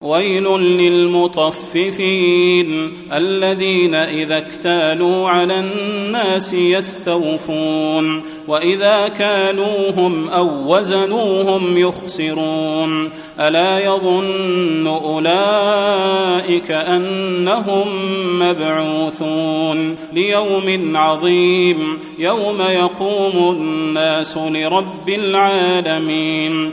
ويل للمطففين الذين إذا اكتالوا على الناس يستوفون وإذا كالوهم أو وزنوهم يخسرون ألا يظن أولئك أنهم مبعوثون ليوم عظيم يوم يقوم الناس لرب العالمين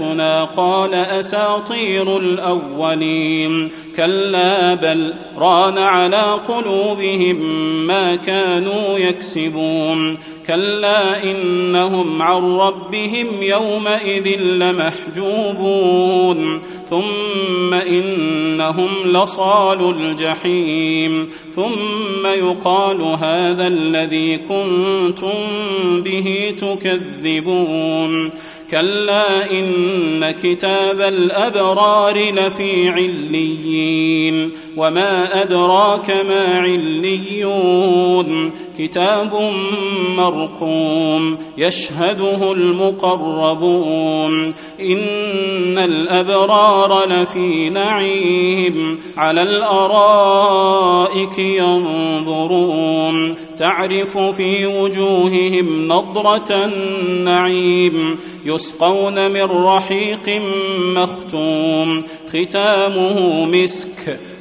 آياتنا قال أساطير الأولين كلا بل ران على قلوبهم ما كانوا يكسبون كلا إنهم عن ربهم يومئذ لمحجوبون ثم إنهم لصال الجحيم. ثم يقال هذا الذي كنتم به تكذبون. كلا إن كتاب الأبرار لفي عليين. وما ادراك ما عليون كتاب مرقوم يشهده المقربون ان الابرار لفي نعيم على الارائك ينظرون تعرف في وجوههم نضره النعيم يسقون من رحيق مختوم ختامه مسك